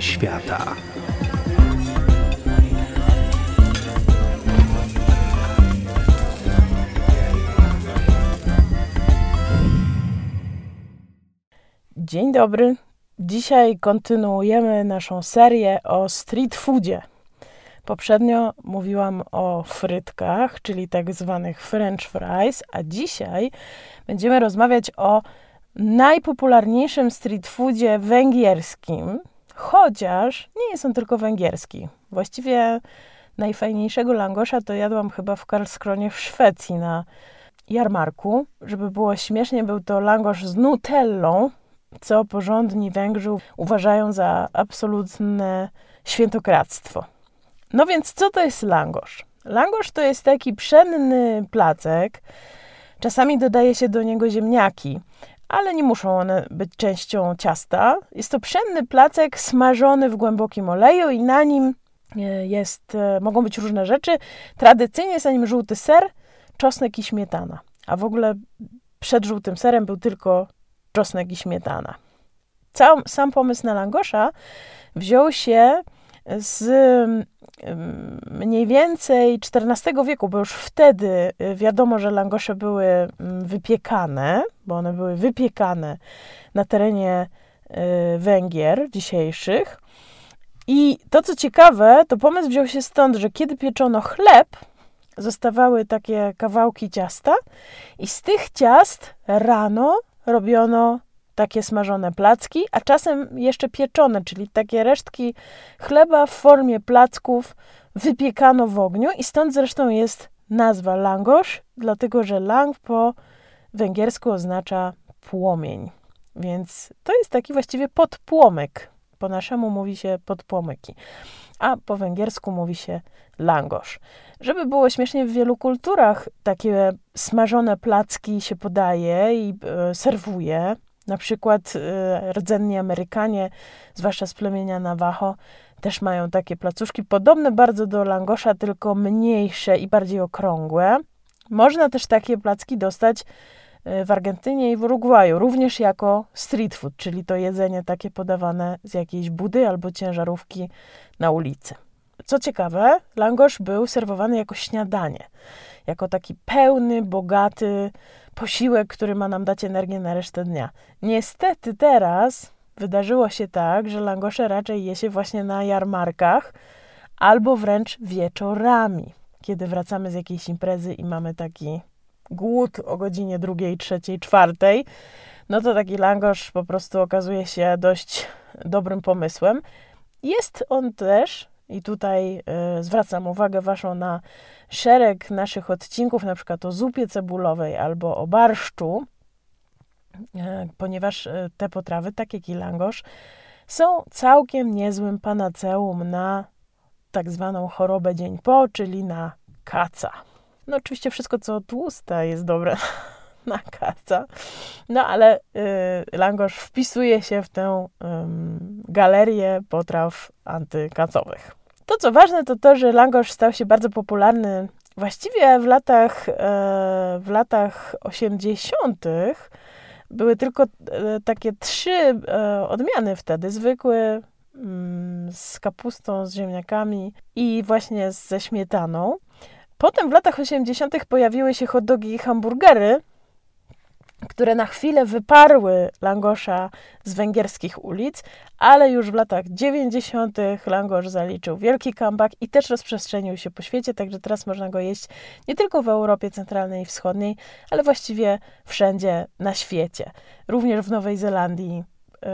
Świata. Dzień dobry. Dzisiaj kontynuujemy naszą serię o street foodzie. Poprzednio mówiłam o frytkach, czyli tak zwanych french fries, a dzisiaj będziemy rozmawiać o najpopularniejszym street foodzie węgierskim, chociaż nie jest on tylko węgierski. Właściwie najfajniejszego langosza to jadłam chyba w Karlskronie w Szwecji na jarmarku. Żeby było śmiesznie, był to langosz z nutellą, co porządni Węgrzy uważają za absolutne świętokradztwo. No więc co to jest langosz? Langosz to jest taki pszenny placek. Czasami dodaje się do niego ziemniaki, ale nie muszą one być częścią ciasta. Jest to pszenny placek smażony w głębokim oleju i na nim e, jest, e, mogą być różne rzeczy. Tradycyjnie jest na nim żółty ser, czosnek i śmietana. A w ogóle przed żółtym serem był tylko czosnek i śmietana. Cał, sam pomysł na langosza wziął się z mniej więcej XIV wieku, bo już wtedy y, wiadomo, że langosze były mm, wypiekane, bo one były wypiekane na terenie y, Węgier dzisiejszych. I to, co ciekawe, to pomysł wziął się stąd, że kiedy pieczono chleb, zostawały takie kawałki ciasta i z tych ciast rano robiono takie smażone placki, a czasem jeszcze pieczone, czyli takie resztki chleba w formie placków wypiekano w ogniu i stąd zresztą jest nazwa langosz, dlatego że lang po węgiersku oznacza płomień. Więc to jest taki właściwie podpłomek. Po naszemu mówi się podpłomyki, a po węgiersku mówi się langosz. Żeby było śmiesznie, w wielu kulturach takie smażone placki się podaje i e, serwuje. Na przykład e, rdzenni Amerykanie, zwłaszcza z plemienia Navajo, też mają takie placuszki, podobne bardzo do langosza, tylko mniejsze i bardziej okrągłe. Można też takie placki dostać e, w Argentynie i w Urugwaju, również jako street food, czyli to jedzenie takie podawane z jakiejś budy albo ciężarówki na ulicy. Co ciekawe, langosz był serwowany jako śniadanie, jako taki pełny, bogaty posiłek, który ma nam dać energię na resztę dnia. Niestety teraz wydarzyło się tak, że langosze raczej je się właśnie na jarmarkach albo wręcz wieczorami, kiedy wracamy z jakiejś imprezy i mamy taki głód o godzinie drugiej, trzeciej, czwartej, no to taki langosz po prostu okazuje się dość dobrym pomysłem. Jest on też i tutaj y, zwracam uwagę Waszą na szereg naszych odcinków, na przykład o zupie cebulowej albo o barszczu, y, ponieważ y, te potrawy, tak jak i langosz, są całkiem niezłym panaceum na tak zwaną chorobę dzień po, czyli na kaca. No oczywiście wszystko, co tłuste jest dobre na kaca, no ale y, langosz wpisuje się w tę y, galerię potraw antykacowych. To, co ważne, to to, że langosz stał się bardzo popularny właściwie w latach, e, w latach 80. Były tylko e, takie trzy e, odmiany wtedy. Zwykły mm, z kapustą, z ziemniakami i właśnie ze śmietaną. Potem w latach 80. pojawiły się hot dogi i hamburgery, które na chwilę wyparły Langosza z węgierskich ulic, ale już w latach 90. Langosz zaliczył wielki comeback i też rozprzestrzenił się po świecie, także teraz można go jeść nie tylko w Europie Centralnej i Wschodniej, ale właściwie wszędzie na świecie. Również w Nowej Zelandii y,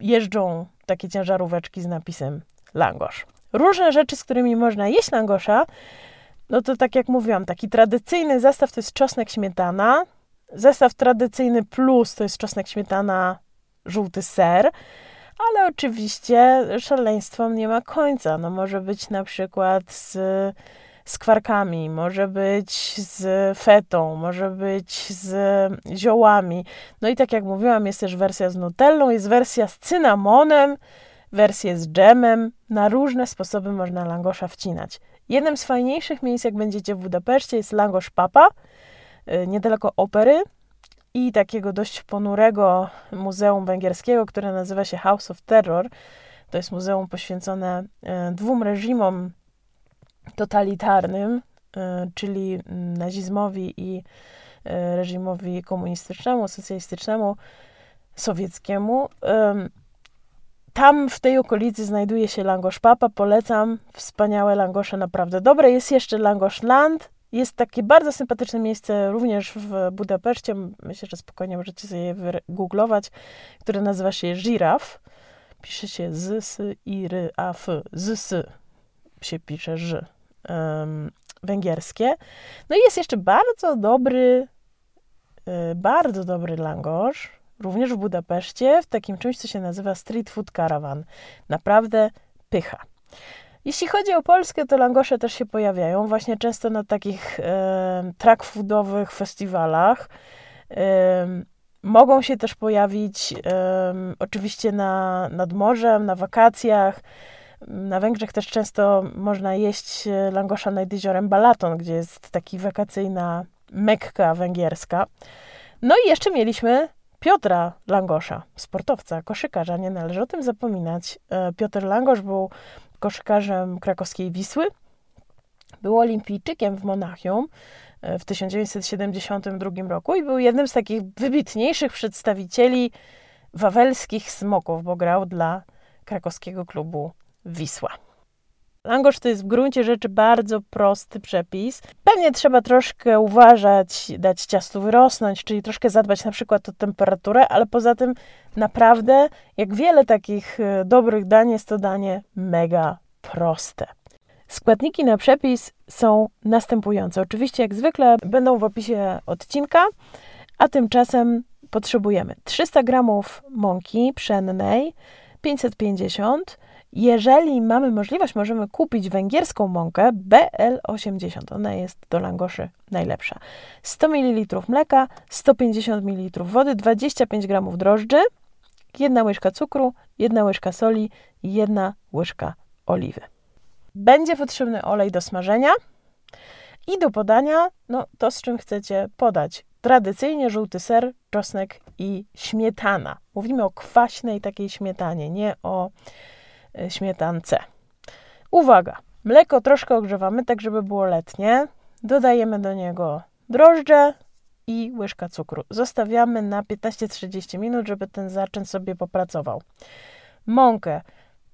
jeżdżą takie ciężaróweczki z napisem Langosz. Różne rzeczy, z którymi można jeść langosza, no to tak jak mówiłam, taki tradycyjny zestaw to jest czosnek śmietana, Zestaw tradycyjny plus to jest czosnek, śmietana, żółty ser, ale oczywiście szaleństwom nie ma końca. No może być na przykład z, z kwarkami, może być z fetą, może być z ziołami. No i tak jak mówiłam, jest też wersja z nutellą, jest wersja z cynamonem, wersja z dżemem. Na różne sposoby można langosza wcinać. Jednym z fajniejszych miejsc, jak będziecie w Budapeszcie, jest Langosz Papa, niedaleko opery i takiego dość ponurego muzeum węgierskiego, które nazywa się House of Terror. To jest muzeum poświęcone e, dwóm reżimom totalitarnym, e, czyli nazizmowi i reżimowi komunistycznemu, socjalistycznemu, sowieckiemu. Tam w tej okolicy znajduje się Langosz Papa, polecam. Wspaniałe langosze, naprawdę dobre. Jest jeszcze Langosz Land. Jest takie bardzo sympatyczne miejsce również w Budapeszcie. Myślę, że spokojnie możecie sobie je wygooglować, które nazywa się Żiraf. Pisze się z, s, i, ry, a, f. Z, s się pisze ż. Um, węgierskie. No i jest jeszcze bardzo dobry, y, bardzo dobry langosz również w Budapeszcie, w takim czymś, co się nazywa Street Food Caravan. Naprawdę pycha. Jeśli chodzi o Polskę, to langosze też się pojawiają, właśnie często na takich e, track foodowych festiwalach. E, mogą się też pojawić e, oczywiście na, nad morzem, na wakacjach. Na Węgrzech też często można jeść langosza nad jeziorem Balaton, gdzie jest taki wakacyjna mekka węgierska. No i jeszcze mieliśmy Piotra Langosza, sportowca, koszykarza, nie należy o tym zapominać. E, Piotr Langosz był koszykarzem krakowskiej Wisły, był olimpijczykiem w Monachium e, w 1972 roku i był jednym z takich wybitniejszych przedstawicieli wawelskich smoków, bo grał dla krakowskiego klubu Wisła. Langosz to jest w gruncie rzeczy bardzo prosty przepis. Pewnie trzeba troszkę uważać, dać ciastu wyrosnąć, czyli troszkę zadbać na przykład o temperaturę, ale poza tym naprawdę, jak wiele takich e, dobrych dań, jest to danie mega proste. Składniki na przepis są następujące. Oczywiście, jak zwykle, będą w opisie odcinka, a tymczasem potrzebujemy 300 g mąki pszennej, 550 jeżeli mamy możliwość, możemy kupić węgierską mąkę BL80. Ona jest do langoszy najlepsza. 100 ml mleka, 150 ml wody, 25 g drożdży, jedna łyżka cukru, jedna łyżka soli jedna łyżka oliwy. Będzie potrzebny olej do smażenia i do podania, no to z czym chcecie podać. Tradycyjnie żółty ser, czosnek i śmietana. Mówimy o kwaśnej takiej śmietanie, nie o śmietance. Uwaga, mleko troszkę ogrzewamy, tak żeby było letnie. Dodajemy do niego drożdże i łyżka cukru. Zostawiamy na 15-30 minut, żeby ten zaczyn sobie popracował. Mąkę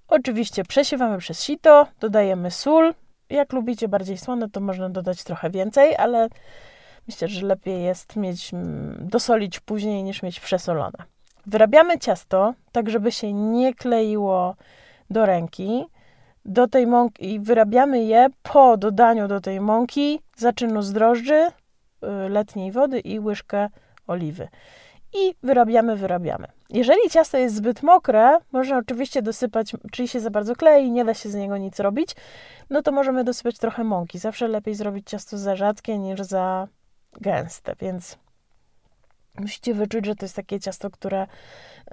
oczywiście przesiewamy przez sito, dodajemy sól. Jak lubicie bardziej słone, to można dodać trochę więcej, ale myślę, że lepiej jest mieć, mm, dosolić później niż mieć przesolone. Wyrabiamy ciasto, tak żeby się nie kleiło do ręki, do tej mąki i wyrabiamy je po dodaniu do tej mąki zaczynu z drożdży, y, letniej wody i łyżkę oliwy. I wyrabiamy, wyrabiamy. Jeżeli ciasto jest zbyt mokre, można oczywiście dosypać, czyli się za bardzo klei, nie da się z niego nic robić, no to możemy dosypać trochę mąki. Zawsze lepiej zrobić ciasto za rzadkie niż za gęste, więc musicie wyczuć, że to jest takie ciasto, które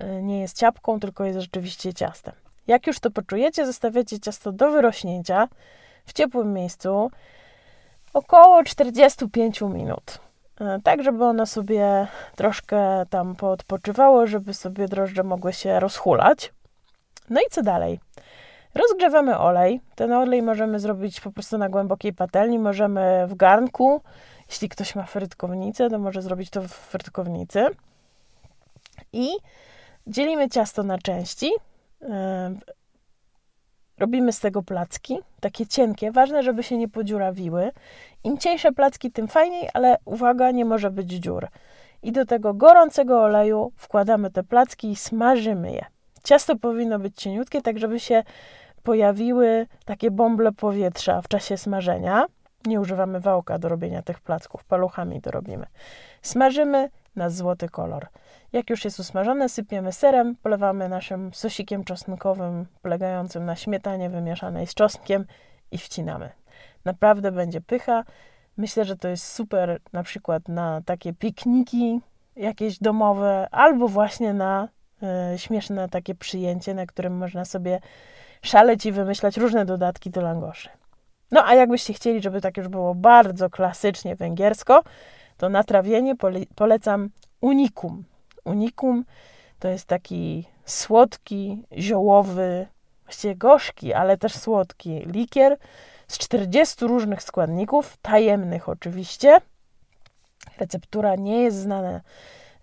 y, nie jest ciapką, tylko jest rzeczywiście ciastem. Jak już to poczujecie, zostawiacie ciasto do wyrośnięcia w ciepłym miejscu około 45 minut. E, tak, żeby ono sobie troszkę tam poodpoczywało, żeby sobie drożdże mogły się rozhulać. No i co dalej? Rozgrzewamy olej. Ten olej możemy zrobić po prostu na głębokiej patelni, możemy w garnku. Jeśli ktoś ma frytkownicę, to może zrobić to w frytkownicy. I dzielimy ciasto na części. Robimy z tego placki, takie cienkie. Ważne, żeby się nie podziurawiły. Im cieńsze placki, tym fajniej, ale uwaga, nie może być dziur. I do tego gorącego oleju wkładamy te placki i smażymy je. Ciasto powinno być cieniutkie, tak żeby się pojawiły takie bąble powietrza w czasie smażenia. Nie używamy wałka do robienia tych placków, paluchami to robimy. Smażymy na złoty kolor. Jak już jest usmażone, sypiemy serem, polewamy naszym sosikiem czosnkowym polegającym na śmietanie wymieszanej z czosnkiem i wcinamy. Naprawdę będzie pycha. Myślę, że to jest super na przykład na takie pikniki jakieś domowe, albo właśnie na y, śmieszne takie przyjęcie, na którym można sobie szaleć i wymyślać różne dodatki do langoszy. No a jakbyście chcieli, żeby tak już było bardzo klasycznie węgiersko, to na trawienie polecam unikum. Unikum to jest taki słodki, ziołowy, właściwie gorzki, ale też słodki likier z 40 różnych składników, tajemnych oczywiście. Receptura nie jest znana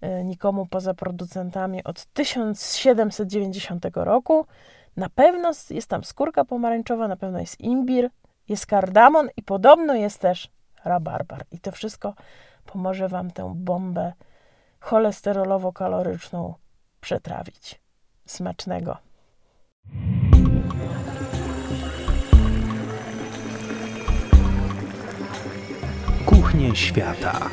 e, nikomu poza producentami od 1790 roku. Na pewno jest tam skórka pomarańczowa, na pewno jest imbir, jest kardamon i podobno jest też rabarbar. I to wszystko pomoże Wam tę bombę cholesterolowo-kaloryczną przetrawić. Smacznego. Kuchnie świata.